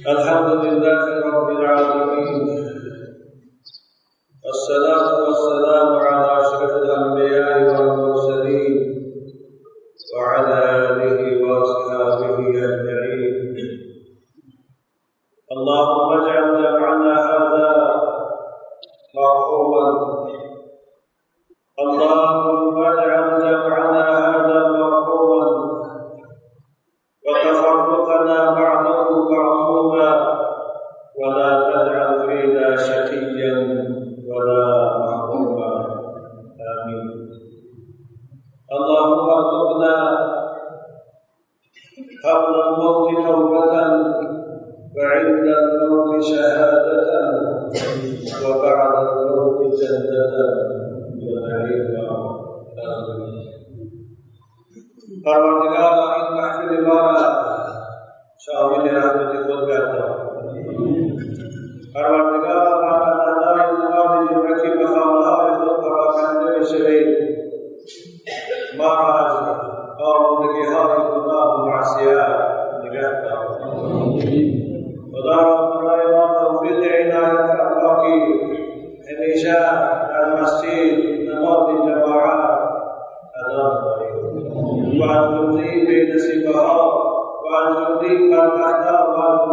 الحمد لله رب العالمين. والصلاة والسلام على أشرف الأنبياء والمرسلين وعلى آله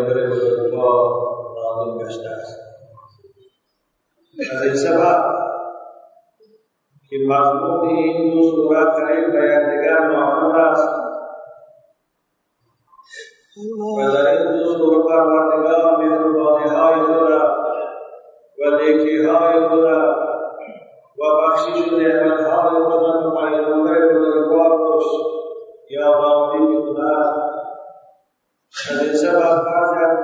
و پیغمبر بزرگوار نازل گشته است از این سبب که مضمون این دو سوره قریب به یکدیگر مانند است و در این دو سوره پروردگار مهربانیهای خود و نیکیهای خود و بخشش نعمتهای خود به پیغمبر بزرگوار گشت یا از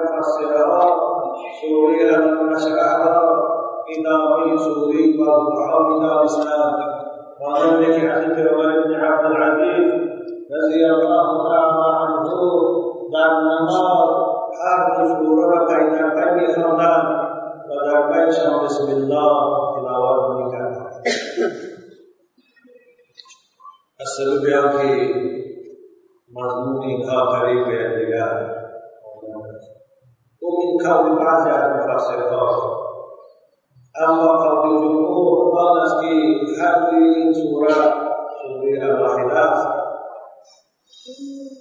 مفسرها سوره الم نشرح را ادامه سوره والضحا میدانستند مانند که حضرت عمر بن عبدالعزیز رضی الله تعالی عنه در نماز هر دو سوره را پی در پی میخواندند و در پیشان بسم الله تلاوت میکردند از سبب آنکه مضمون اینها قریب به یکدیگر و این قول بعضی از مفسرها اما قول جمهور آن است که هر این سوره سوره الواحد است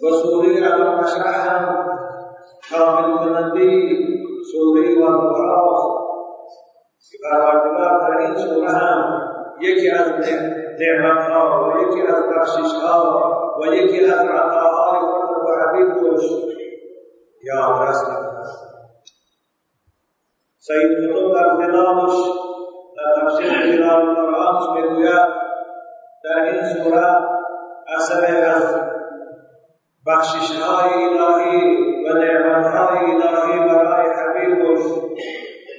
و سوره الم نشرح هم شامل کننده سوره والضحا که پروردگار در این سوره هم یکی از نعمتها و یکی از بخششها و یکی از عطاهای خود و حبیب گوش یا رسل سید قطب در تفسیر خلال القرآن میگوید در این سورة اثر از بخششهای الهی و نعمتهای الهی برای حبیب گوش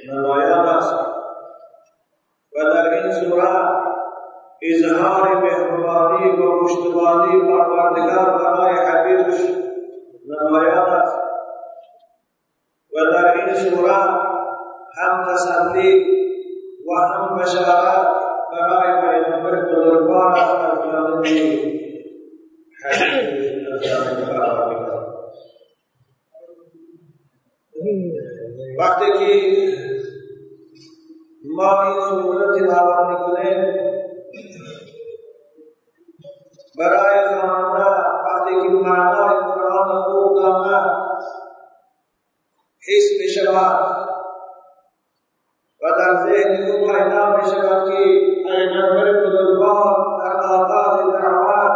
نمایان است و در این سورة اظهار مهربانی و پشتوانی پروردگار برای حبیبش نمایان است این سوره هم تسلی و هم بشارت برای پیغمبر بزرگوار از جانب وقتی که ما این صورت تلاوت میکنیم برای خواننده وقتی که معنای قرآن خوب آمد حس میشود و در ذهن أو پیدا میشود که پیغمبر بزرگوار در آغاز دعوت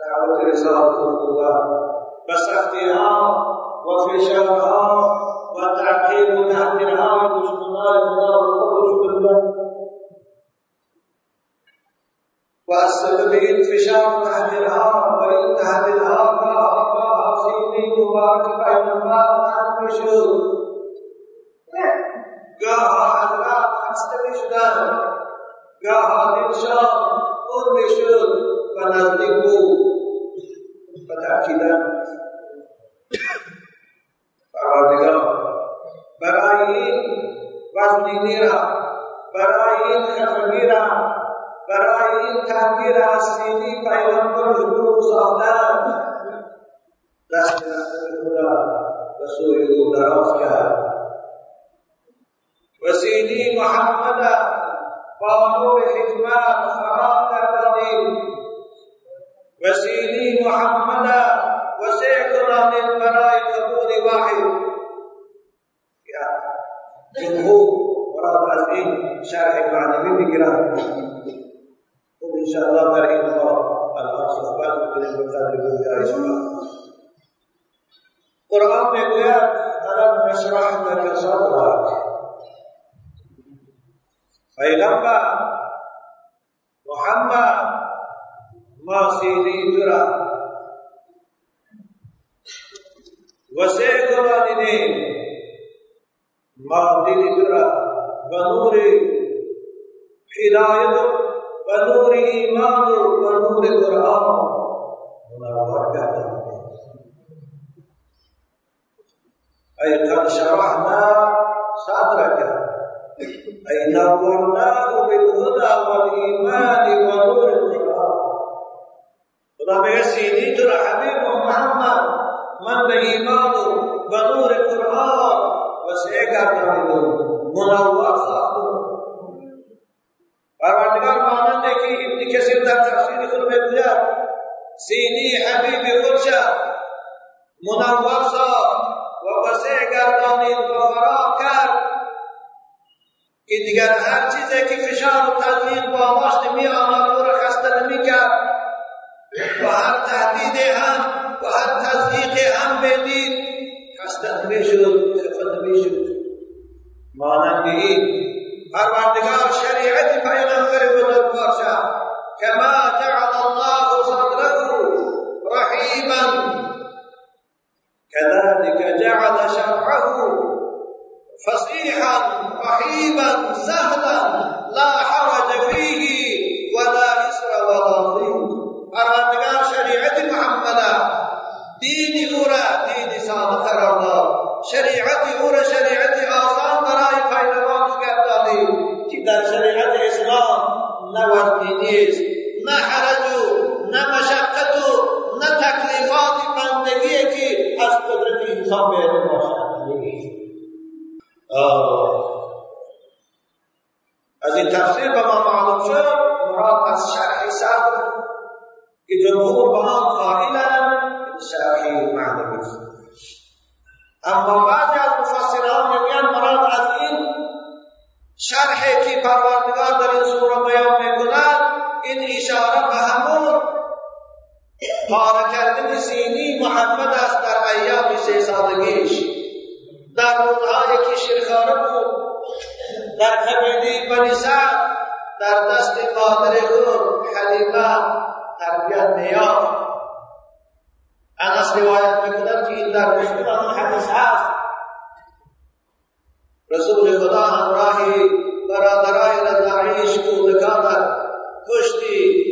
دعوت رسالت النبوت و سختیها و فشارها و تعقیب و تحقیرهای دشمنان خدا و خودش و از سبب این فشار و تحقیرها و این تحقیرها گاه گاه سینه مبارک پیغمبر تنگ میشد گاه حضرات خسته میشدند گاه دلشان پر میشد و نزدیک بود و تأکیدا پروردگار برای این وزنینی را برای این خفگی را برای این تغییر از سینی پیغمبر حضور ساختن دست خدا و سوی أو دراز کرد وسيدي محمدا بانور حكمات فرات القديم وسيدي محمدا وسيكون للبراء قبول واحد يا جمهور مراد عزيز شارح معنوي بقراءة وإن شاء الله ترى الله الأرض صحبات من المقدر قرآن में गया ألم نشرح لك صدرك Paygambər Muhammed masilidir وسيكرانني ماضيدر ونور هداية ونور إيمان ونور قرآن منور أي قد شرحنا صدرك. أي نورناه بالهدى والإيمان ونور القرآن. خدا میگه سینی تو حبیب محمد. من به ایمان و نور قرآن وسیع گردانیدم منور ساختم پروردگار مانند که ابن کثیر در تفسیر خود میگوید سینی حبیب خود شد منور ساخت و وسیع گردانید و فرا کرد که دیگر هر چیزی که فشار و تضییق با آماش نمی آمد أو را خسته نمی کرد و هر تهدید هم و هر تضییق هم بدید خسته نمی شد خفه نمی شد مانند این پروردگار شریعت پیغمبر بزرگوار شد كما جعل الله صدره رحيما. كذلك جعل شرعه فصيحا رحيما سهلا لا حرج فيه ولا إسر ولا ضيق. پروردگار شریعت محمد دین أو را دین ساده قرار داد شریعت أو را شریعت آسان برای پیروانش گردانید که در شریعت اسلام نه وزنی نیست. نه حرج نه مشقت نه تکلیفات بندگی که از قدرت انسان بیرون باشد از این تفسیر به ما معلوم شد مراد از شرح صدر که جمهور به آن قائلند شرح معنوی اما بعضی در سالگیش. در روزهایی که شیرخانه بود. در قبیله بنی سعد در دست قادر او حلیمه تربیت نیافت انس روایت می‌کند که این در مسلمان حدیث هست. رسول خدا همراهی برادرای رضاعیش کودکان کشتی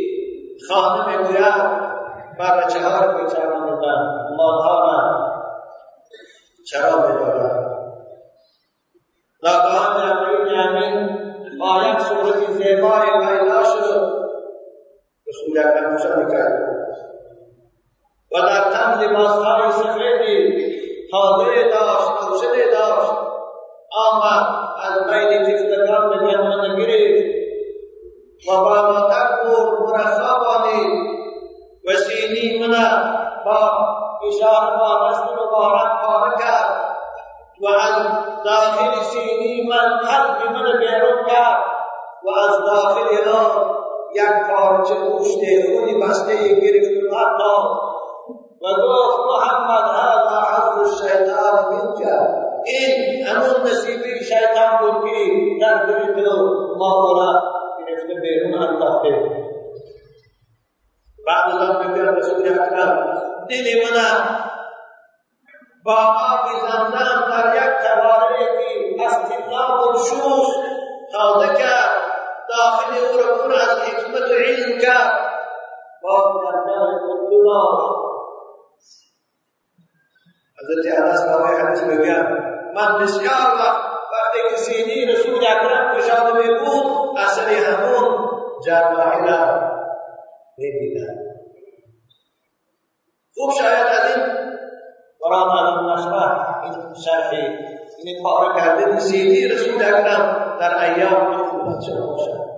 خانه می‌گوید. بر شراب دارد ناگهان در روی زمین غایت صورت زیبای پیدا شد. به صورت تماشا می‌کرد. و در تن لباسهای سفیدی تازه داشت پوشیده داشت. آمد از بین جفتگان به گردن گرفت و بالاتر برد مرخا بالید و سینی من با اشاره با دست مبارک پاره و از داخل سینی من قلب من بیرون کرد و از داخل آن یک پارچه گوشت خونی بسته گرفت و گفت محمد هذا حظ الشيطان منك این همون نصیبی شیطان بود که در دل تو ما را گرفته بیرون انداخته. بعد از آن میگه رسول اکرم با آب زمزم در یک قواره که استقلام و داخل أو را پر از حکمت و علم جای حضرت انس راوی حدیث بگم من وقتی که سینی رسول گشاده می بود اثر همون جراحی را میدیدم خوب شاید از این قرآن ألم نشرح این شرحی این پاره کرده سینی رسول اکرم در ایام خودت شده باشد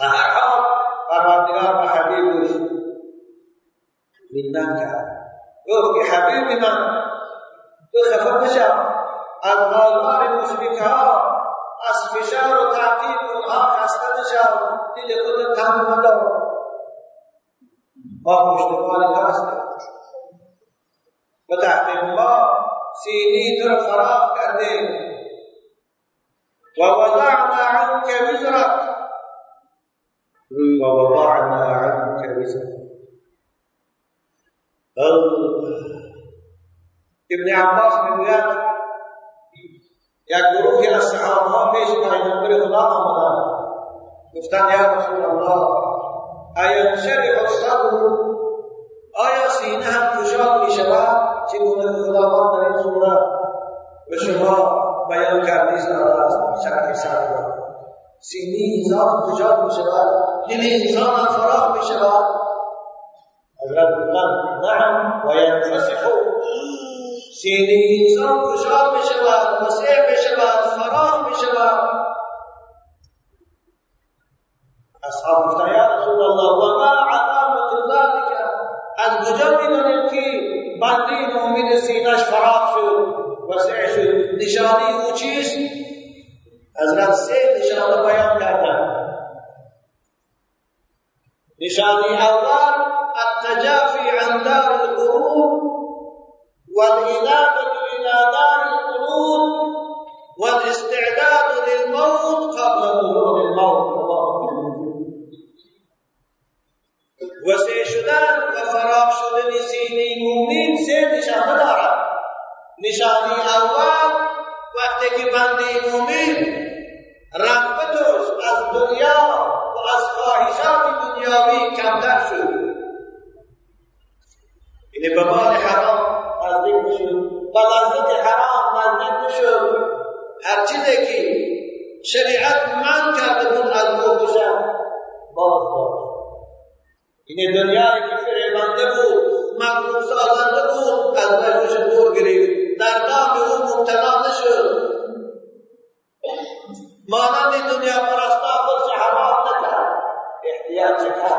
و هر حال پروردگار به حبیبش منت کرد گفت که حبیب من تو خفه نشو از بازار مشرک ها از فشار و تعقیب اونها خسته نشو دل خود تنگ مدار ما پشتوان تو هستیم و تحقیق ما سینی تو فراغ کرده و وضعنا عنك وزرك و وضعنا عنك وزرك ابن عباس میگوید یک گروهی از صحابه ها پیش پیغمبر خدا آمدند گفتند یا رسول الله آیا شرح الصدر آیا سینه هم گشاد می شود چگونه خداوند در این صورت به شما بیان کردی است شرح صدر سینه انسان گشاد می شود دل انسان فراغ می شود حضرت نعم و ينفسح سینه انسان گشاد می شود وسیع می شود فراغ می شود اصحاب گفتن یا رسول الله و ما از کجا میدانیم که بنده مؤمن سینهش فراغ شد عن دار الغرور والإنابة إلى دار القرون والاستعداد للموت قبل ظهور الموت. وسیع شدن و فراغ شدن سینه مومن سه نشانه دارد. نشانی اول وقتی که بنده مومن رغبتش از دنیا و از خواهشات دنیاوی کمتر شد. یعنی به مال حرام نزدیک نشد به لذت حرام نزدیک نشد هر چیزی که شریعت من کرده بود از او باز. این دنیا که Ini بود فریبندگو مغلوب بود از رشدش دور گرفت در دام او مبتلا نشد مانند دنیا پرستا خود چه حرام نکرد احتیاط سے کھا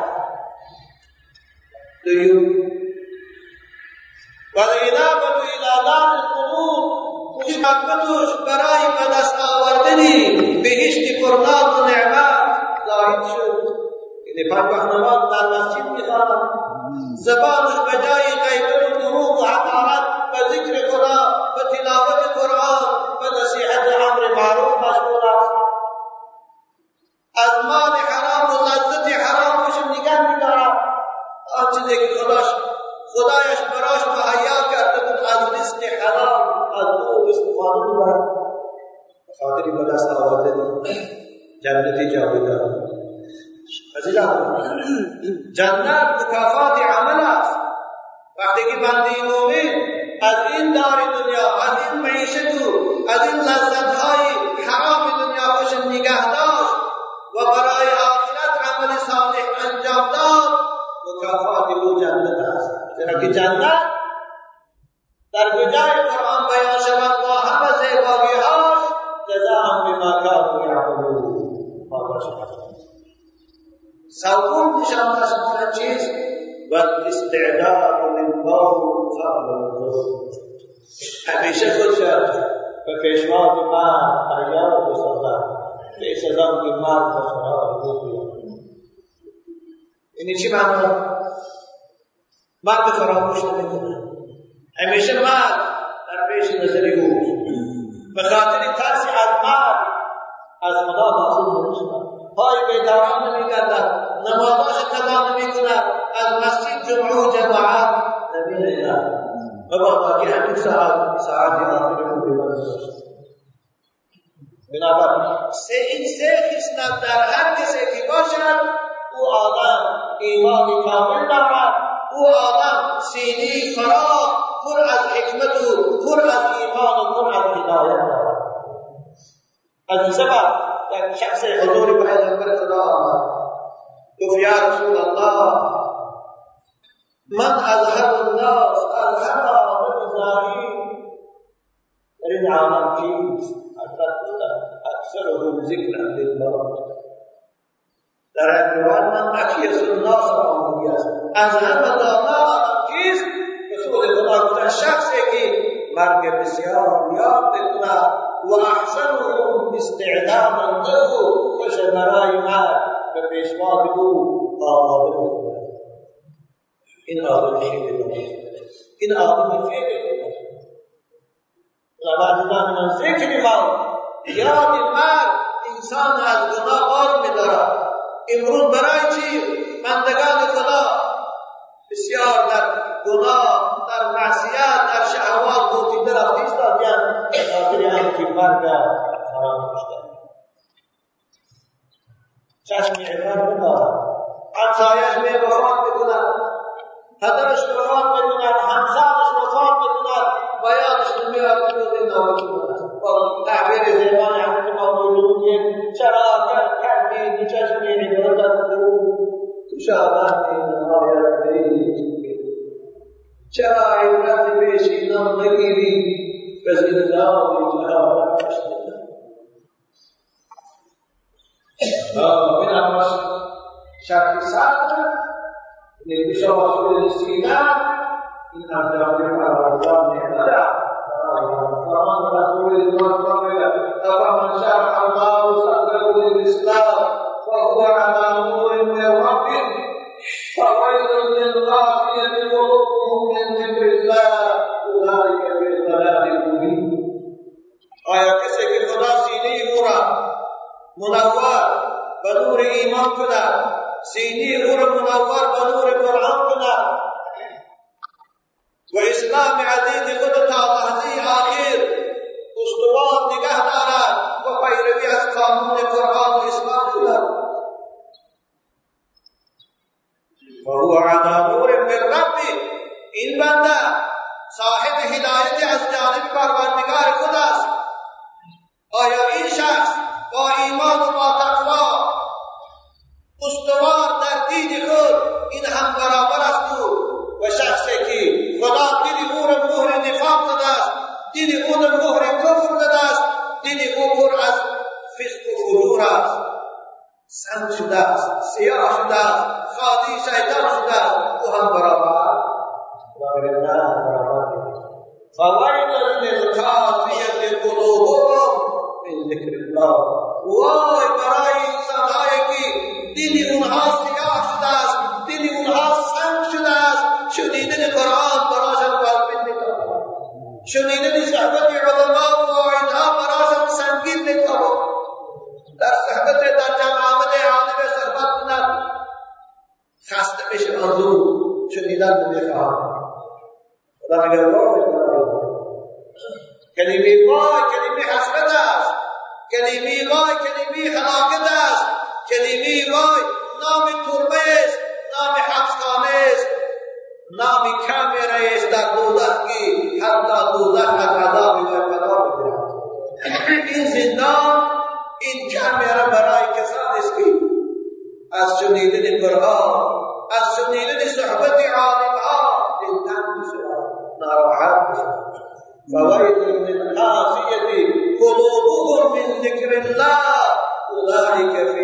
Do you? والإنابة إلى دار القلوب خوش مقبتوش برای به دست آوردنی بهشت فرنات و نعمت ظاهر شد میخواند زبانش بجای غیبت و دروغ و حقارت و ذکر خدا و تلاوت قرآن و نصیحت أمر معروف مشغول است از مال حرام و لذت حرام چشم نگه میدارد آن چیزی که خداش خدایش براش مهیا کرده بود از رزق حلال از او استفاده میبرد به خاطری به دست آورده جنت جاودان جنت مکافات عمل است. وقتی که بنده مومن از این دار دنیا از این معیشت از این لذت های معنی مرد فراموش نمیکنه همیشه مرد در پیش نظر أو به خاطر ترس از مرد از خدا معصوم نمیشود پای بیداران نمیگردد نمازاش قضا نمیکند از مسجد جمعه و جماعت نمیرد مبادا که همین ساعت ساعت آخر بنابراین سه این سه خصلت در هر کسی که باشد أو آدم ایمان کامل دارد. أو آدم سینی فراغ پر از حکمت و پر از ایمان و پر از هدایت دارد. از این سبب یک شخص حضور پیغمبر خدا آمد. گفت یا رسول الله من اظهر الناس اظهر بمزاحیم در این عالم چیست؟ اکثرهم ذکر للمرض در اعتبار من اکیس الناس آمدی است. از دانا آدم چیست؟ به سود خدا گفتن شخصی که مرگ بسیار یاد بکند و احسنهم استعدادا له خوش برای مرگ به پیشوا او آماده بکند. این آدم خیلی این آدم خیلی لوازم من ذکر موت یاد مرگ انسان از گناه بار میدارد. امروز برای چی بندگان خدا بسیار در گناه در معصیت در شهوات گوتیده رفت ایستادیان به خاطر اینکه مرگ فراموش کرد چشم عبرت بدارد همسایش می وفات بکند پدرش وفات بکند همسرش وفات بکند بیانش نمیاد که این نابود با تعبیر زیبان حضرت موجود که چرا کردی چشم عبرتت تو شادت نهایت چرا عبرت پیشینان نگیری به زندان جهاد بنابراین شرط صدر نمیشه واسه رسیدن این از جامعه پروردگار نعمت فرمان رسول الله شرح الله صدره نمی‌خواهد خدا میگه وای کلمه وای کلمه حسرت است. کلمه وای کلمه هلاکت است. کلمه وای نام تربه است. نام حبسخانه است. نام کامره است در دوزخ کی حتی دوزخ از عذاب و این زندان این کامره برای کسانی است که از شنیدن قرآن ذلك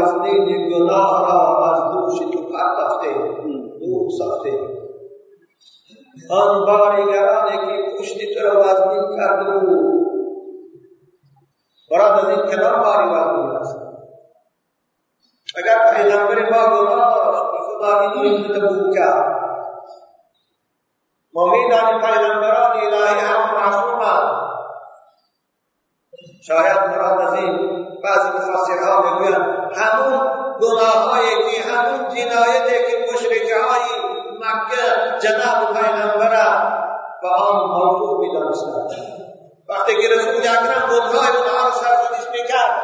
रास्ते निर्गुणा और मजदूर से चुका सकते डूब सकते अनबारी घराने की पुष्टि तरह वाजनी का दो बड़ा नदी खिला बारी वाजनी अगर Peygamber Efendimiz terbuka. Meminta Peygamber ilahi al-masuma. Syariat Muhammad بعض مفسرها میگویند همون گناهایی که همون جنایتی که مشرکهای مکه جناب پیغمبر به آن موضوع میدانستند. وقتی که رسول اکرم گناههای اونها را سرزنش میکرد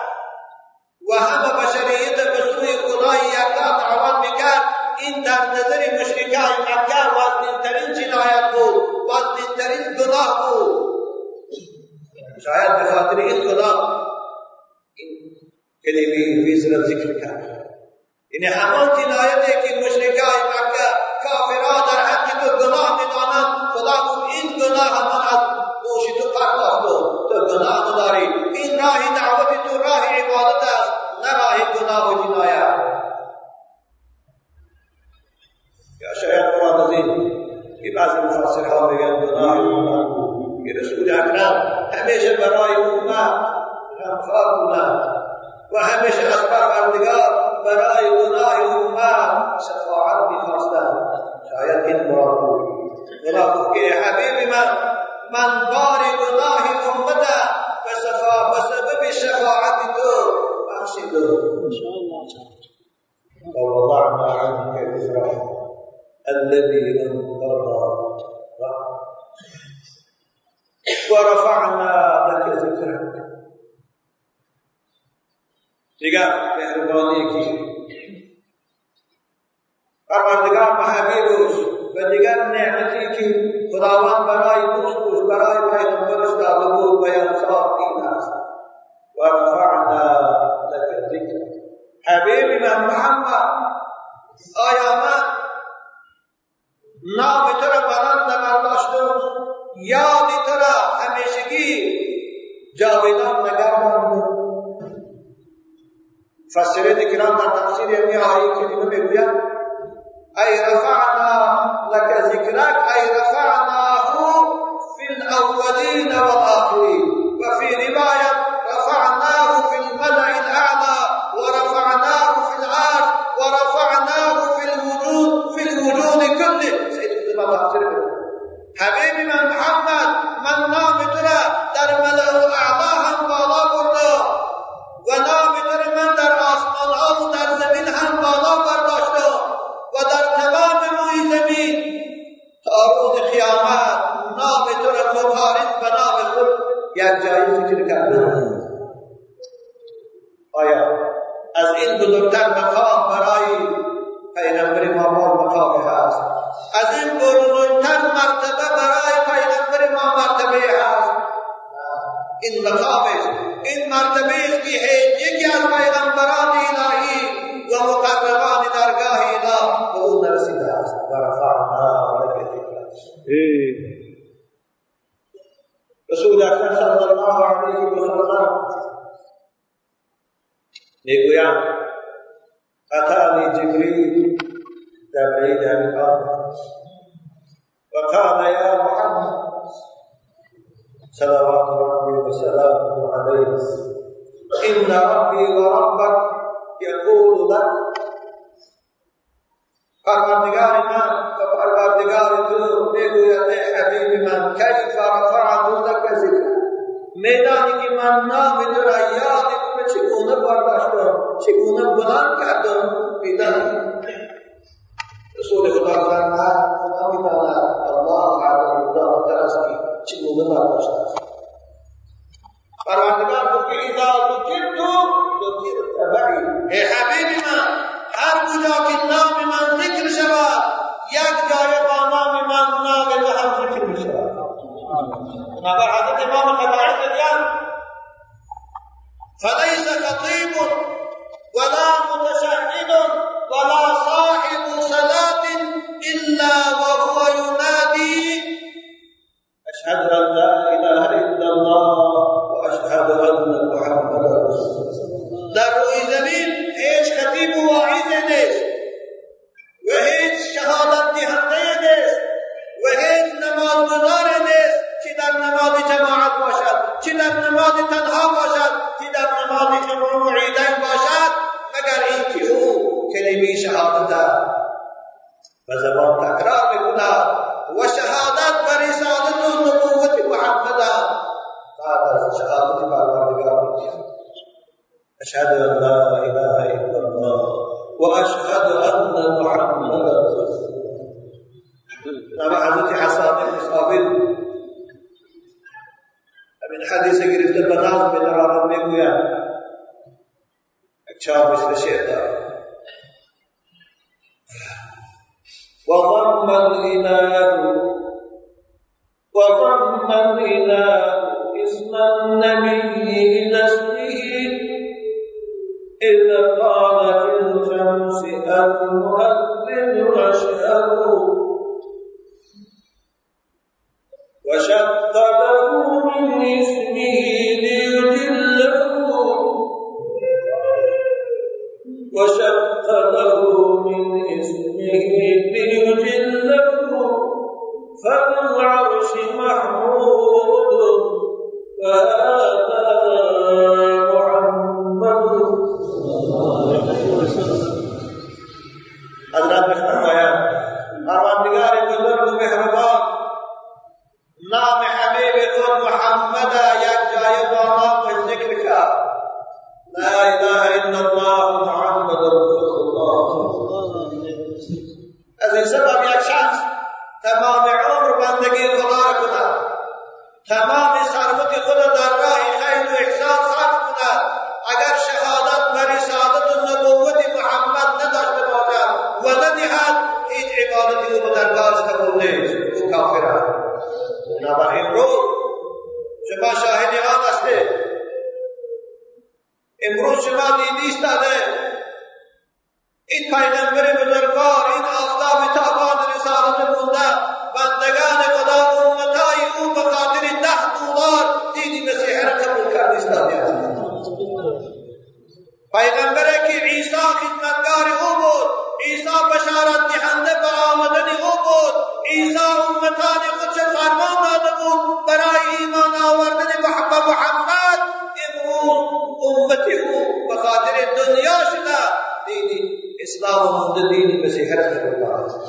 و همه بشریت به سوی خدای یکتا دعوت میکرد این در نظر مشرکان مکه وزنینترین جنایت بود وزنینترین گناه بود. شاید به خاطر این گناه كلمه في سلم ذكرك إن حملت الآيات كي مشركا مكة كافرا در حق تو گناہ نتانت خدا تو ان گناہ ہمانت دوشی تو پاک رکھو تو گناہ نداری. ان راہ دعوت تو راہ عبادت ہے نہ راہ گناہ و جنایا یا شاید قرآن عظیم کہ بعض مفسر ہاں بگن گناہ کہ رسول اکرم ہمیشہ برای امت غمخوار گناہ وهمش أخبار أردقار براي ورايهم with me. ایزا امتان کچھ فرما مانگو برای ایمان آوردن محبا محمد امروز امتی کو بخاطر دنیا شنا دینی اسلام و مند دینی مسیح رحمت اللہ علیہ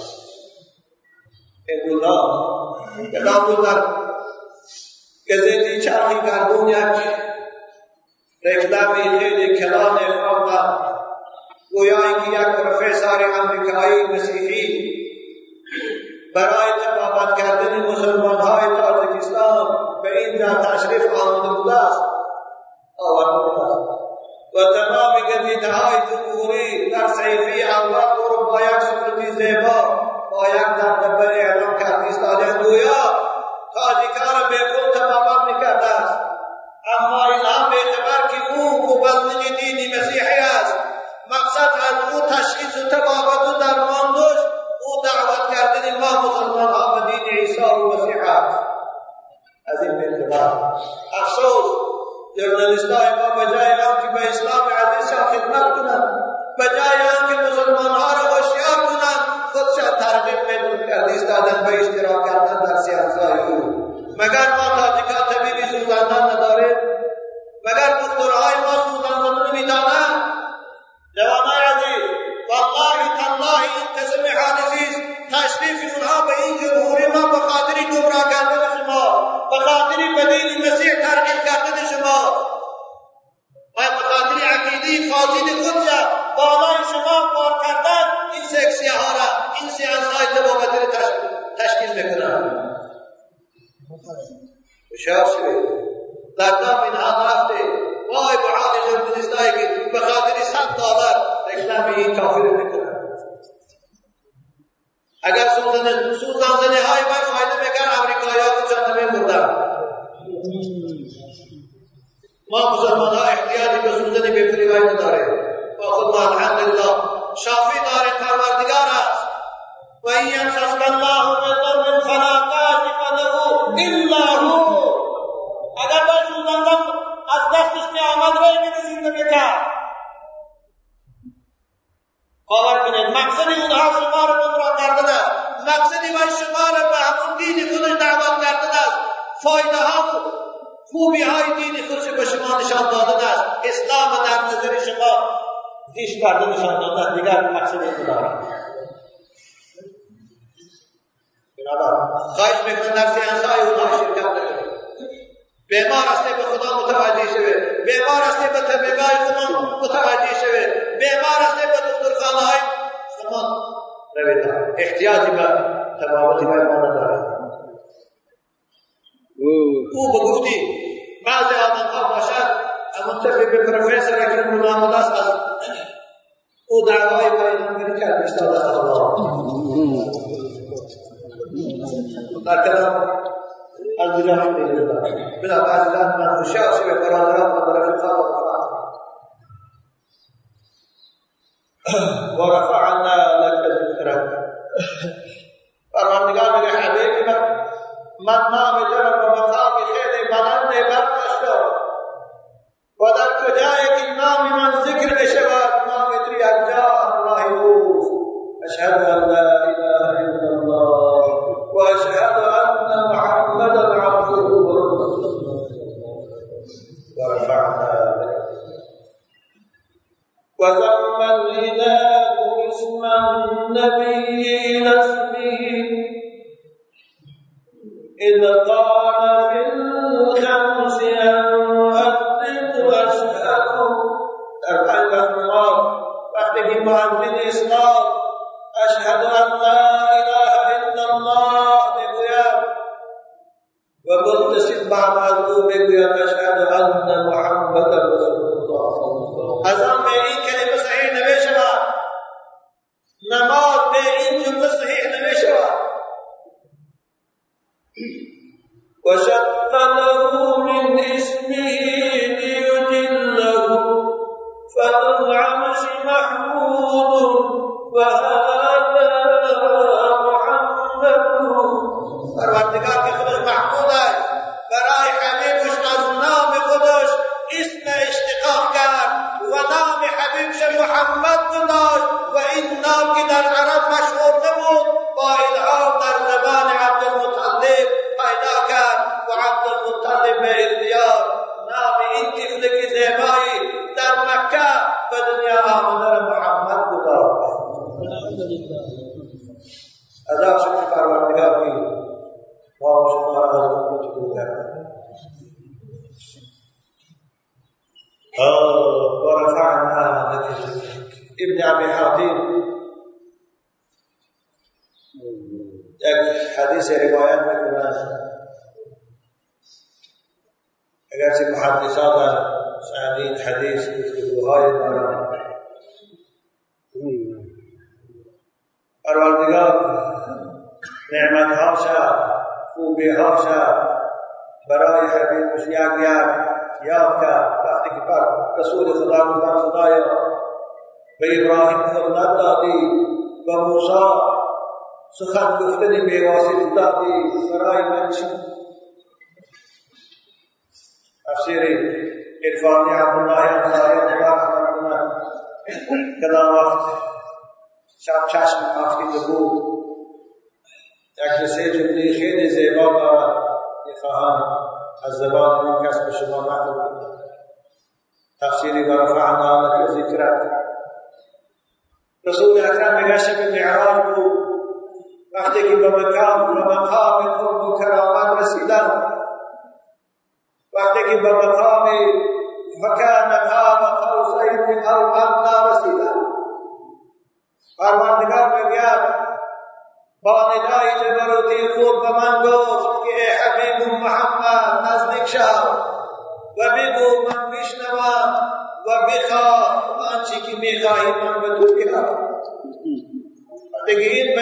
امروز کتاب اللہ گزیتی چاہی کارگونیا reklam edildi kelam-ı Allah'da. Goya ki ya profesör-i Amerika'yı Mesih'i برای نقابت کردن مسلمان های تاجکستان به اینجا تشریف آمده بوده است. آورده بوده است. و تمام گزیده های جمهوری در صحیفه اول اروپا یک صورتی زیبا با یک دردبر ارزش دادن به اشتراک کردن در سیاست مگر ما تا بشار شوید در دام این حال رفته وای به حال که به خاطر صد دلار رکلام این کافر میکنن اگر سوزن سوزن زنی های باید فایده میکرد امریکایی ها تو چند مردن ما مسلمان ها احتیاجی به سوزن بفریوایی نداره با خود الحمدلله شافی دار پروردگار است وإن يمسسك الله بضر فلا كاشف له إلا هو رای میده زندگی کرد باور کنید مقصد اونها شما را گمراه کردن است مقصدی باید شما را به همون دین خودش دعوت کردن است فایده ها خوبی های دین خودش به شما نشان دادن است اسلام در نظر شما هیچ کردن نشان دادن دیگر مقصد خدا بنابر خواهش می‌کنم در سیانسای اونها شرکت نکنید بیمار است به خدا متوجه شوه. بیمار است به طبیبای خدا متوجه شوه. بیمار است به دکترخانه های شما روید احتیاجی به تبابتی به ما نداره أو به گفتی بعضی آدم ها باشد اما طبیب پروفیسر اکرم الله است از أو دعوای پیغمبری کرد اشتاد الله در کلام پیدا بلا بعض من خوشحال شوی برادران و رفقا و رفعنا ورفعنا لك ذكرك پروردگار من من نام جرم و مقام خیلی بلند برداشت و در کجایی وشق له من اسمه ليجله فالعرش محمود وهذا بیواسط دادی برای من چی؟ تفسیر عرفانی عبدالله انصاری خدا کنند کدام وقت شب چشم افکیده بود. یک سه جمله خیلی زیبا دارد می‌خواهم از زبان این کس به شما تفسیری و رفعنا لك ذکرک رسول اکرم شب معراج وقتی که به مکان به مقام قرب و کرامت رسیدن وقتی که به مقام فکان قام قوسین أو ادنا رسیدن پروردگار بگوید با ندای جبروتی خوب به من گفت که ای حبیب محمد نزدیک شو و بگو من بشنوم و بخواه آنچه که میخواهی من به تو بخواه دیگه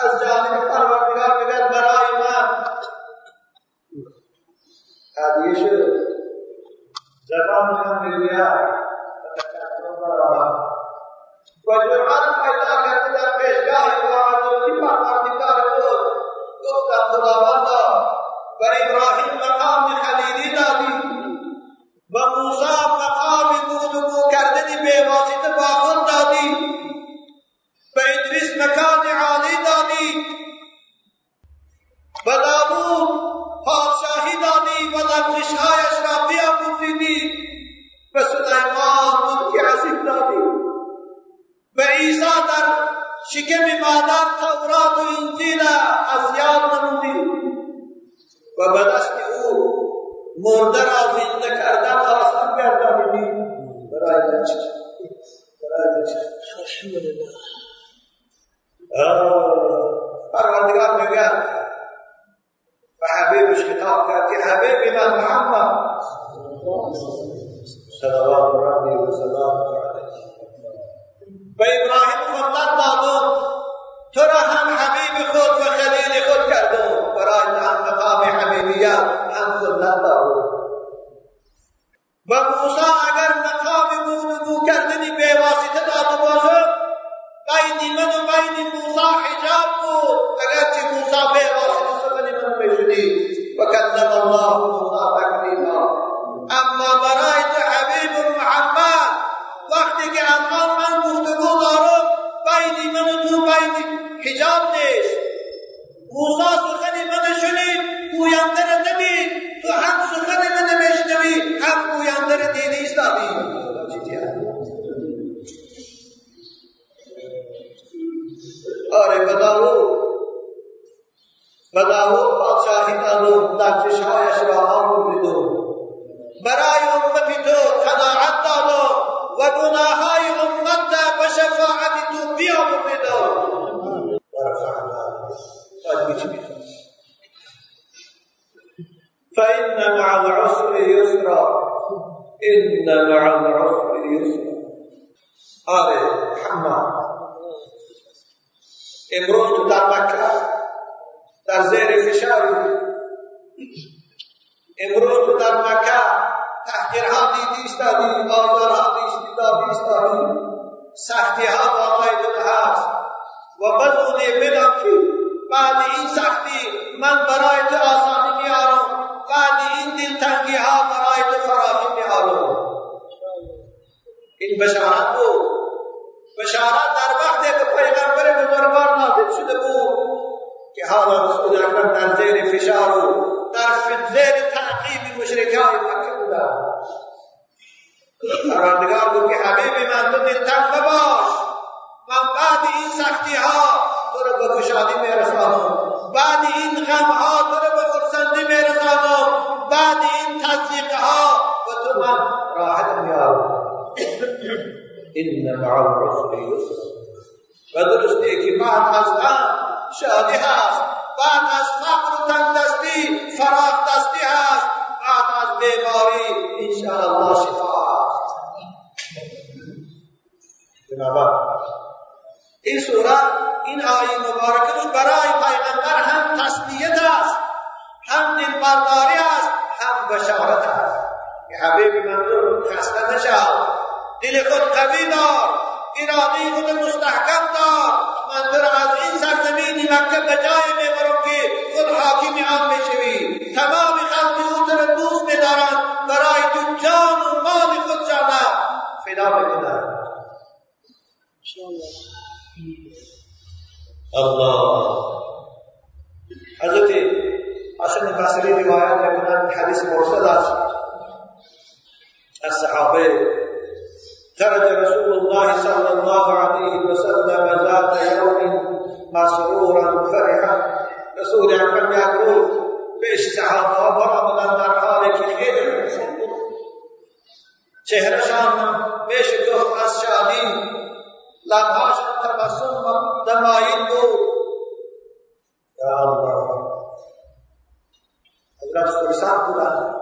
از جانب پروردگار بگد برای من. شد زبان من میگوید. و جرأت پیدا کرده در پیشگاه واقعی پروردگار خود گفتم خداوندا بر ابراهیم مقام خلیلی دادی. و موسی مقام گفتگو کردنی به واسطه یاد نمودی و به دست أو مرده را زنده کردن آسان گردانیدی برای چه برای چه الحمدلله پروردگار میگه و حبیبش خطاب کرد که حبیب من محمد صلوات ربی و داود پادشاهی دادو لغزشهایش را آمرزیدو برای امت تو قناعت دادو و گناههای امت به شفاعت تو بیامرزیدو فإن مع العسر يسرا إن مع العسر يسرا. آره محمد امروز تو در در زیر فشاری امروز در مکه تحقیرها دیدی استادی آزارها دیدی استادی سختی ها واقعی هست و بدونی بدم که بعد این سختی من برای تو آسانی میارم. بعد این دلتنگی ها برای تو فراخی میارم. این بشارت بود. بشارت در وقتی که پیغمبر بزرگوار نازل شده بود که حالا رسول اکرم در زیر فشار و در زیر تعقیب مشرکان مکه بودن پروردگار بود که حبیب من تو دلتنگ مباش من بعد این سختی ها تو رو به خوشحالی میرسانم. بعد این غم ها تو رو به خرسندی میرسانم. بعد این تصدیق ها و تو من راحت میارم. إن مع العسر يسرا و درسته که بعد از غم شادی هست. بعد از فقر و تنگدستی فراخ دستی هست. بعد از بیماری انشاءالله شفا هست. این سوره این آیه مبارکه برای پیغمبر هم تسلیت است هم دلداری است هم بشارت است. حبیب من خسته نشو دل خود قوی دار اراده خود مستحکم دار. من در از این سرزمین مکه به جای میبرم که خود حاکم آن بشوی تمام خلق او تو را دوست میدارند برای تو جان و مال خود جانه فدا بکنند الله حضرت حسن بصری روایت میکنند حدیث مرسل است از صحابه خرج رسول الله صلى الله عليه وسلم ذات يوم مسرورا فرحا. رسول اکرم یک روز پیش صحابه ها برآمدند در حالی که خیلی چهرشان میشکفت از شادی لبهاشان تبسم دمایل بود یا الله. حضرت خرسان بودند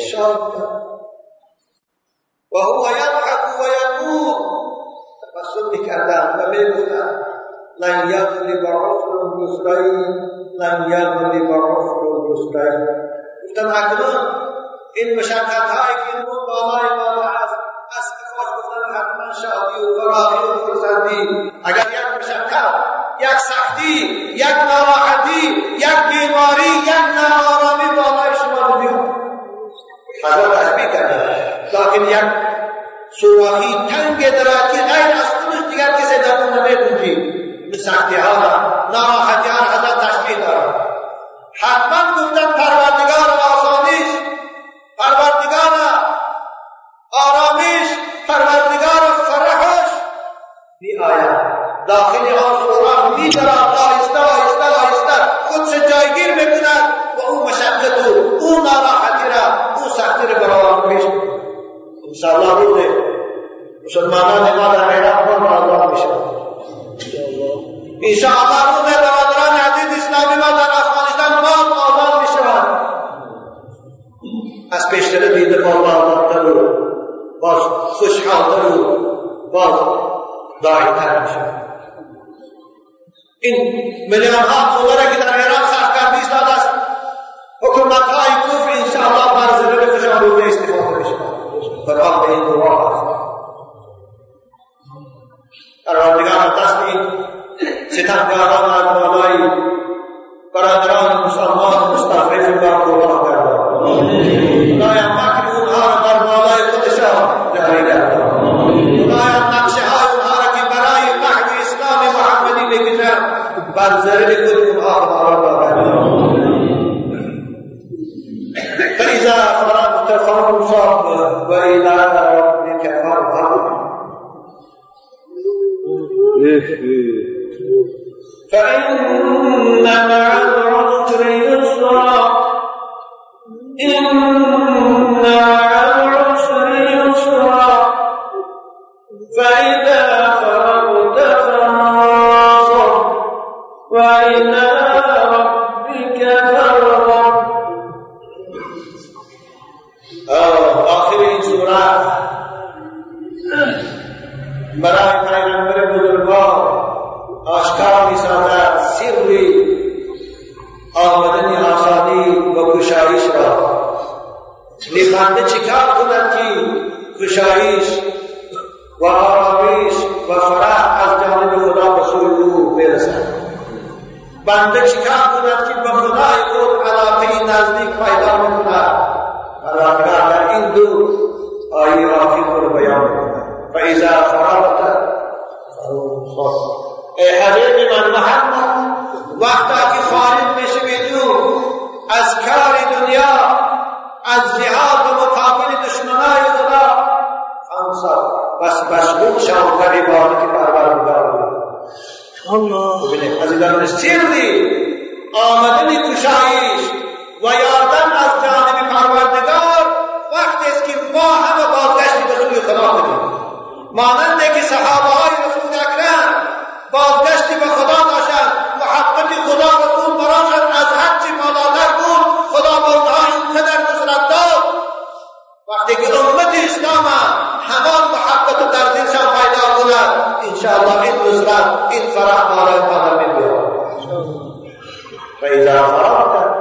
شاد و هو یضحک و یقول تبسم میکردن و میگفتن لن یضرب عسر یسرین لن یضرب عسر یسرین گفتن اکنون این مشقت هایی که این بود بالای ما هست از کفاش گفتن حتما شادی و فراغی و فرزندی اگر یک مشقت یک سختی یک ناراحتی یک بیماری یک ناآرامی بالای شما بیاد حضرت تشبیه کرده لکن یک سوراخی تنگ دراکی غیر از خودش دیگر کسی در اون نمیگنجید سختی ها میلیون ها دلار که در عراق صرف کرده ایستاده است حکومت های کفر انشاءالله بر ضرر بخشان رو به استفاده بشوند قرآن به این دعا است پروردگار دست این ستمگاران از بالای برادران میرے لیے کوئی گناہ ہمارا نہ ہے دنیا از جهاد و مقابل دشمنای خدا. فانصب بس مشغول شو در عبادت پروردگار الله. ببینید عزیزان سری آمدن گشایش و یادن از جانب پروردگار وقتی است که ما همه بازگشت به سوی خدا کنیم مانند کند انشاءالله این نصرت این فرح بالای ما نمیاد فإذا فرغت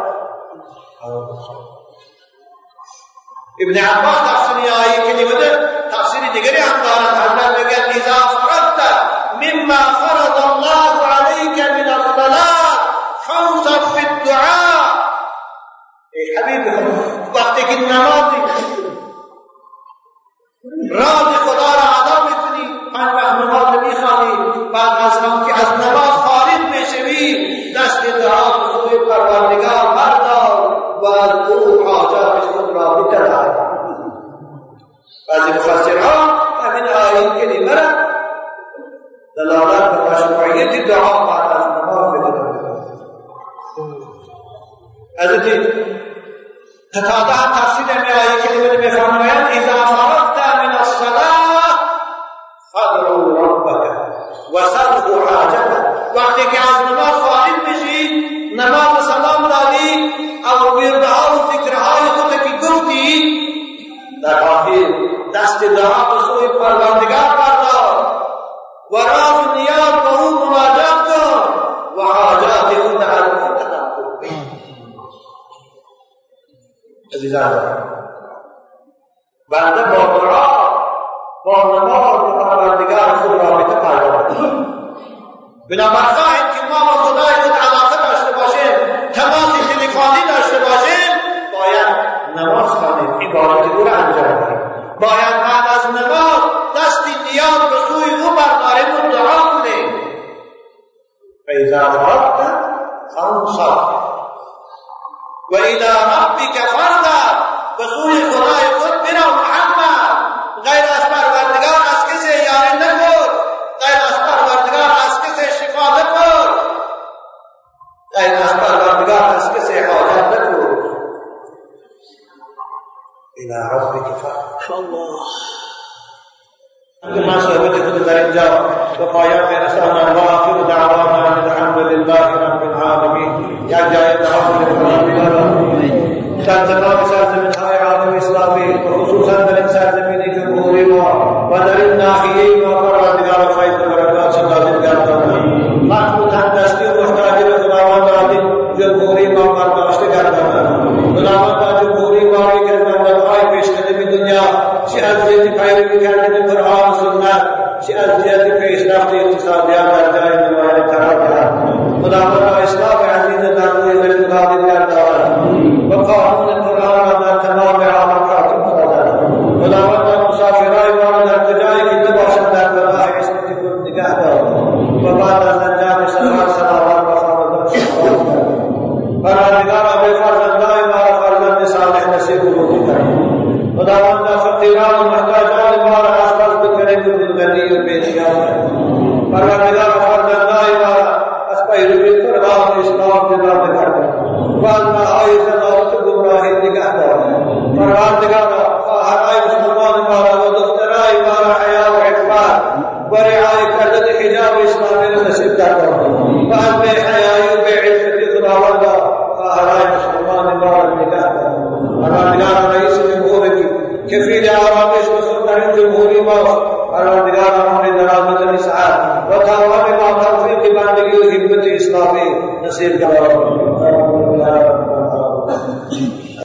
ابن عباس تفسیر آیه کلمه تفسیر دیگری هم دارد حضرت میگه إذا فرغت مما فرض الله عليك من الصلاة فانصب في الدعاء. ای حبیب وقتی که تتابع تفسیر امرائی کلمہ میں فرمایا، اذا فرغت من الصلاة فادعو ربك وسلو حاجتك. وقتی کہ از نماز فارغ بشی نماز سلام دادی او ویردها و ذکرهای خود که گفتی در آخر دست دعا به سوی پروردگار بردار و ra. Rồi và tất خطايانا أسألنا وآخر دعوانا أن الحمد لله رب العالمين. يا جاي رب العالمين. من هاي عالم إسلامي. وخصوصا من ساتمين في قبورنا ودر الناحيين وقرى بدار خير بركات صلاة الجنة مخلوق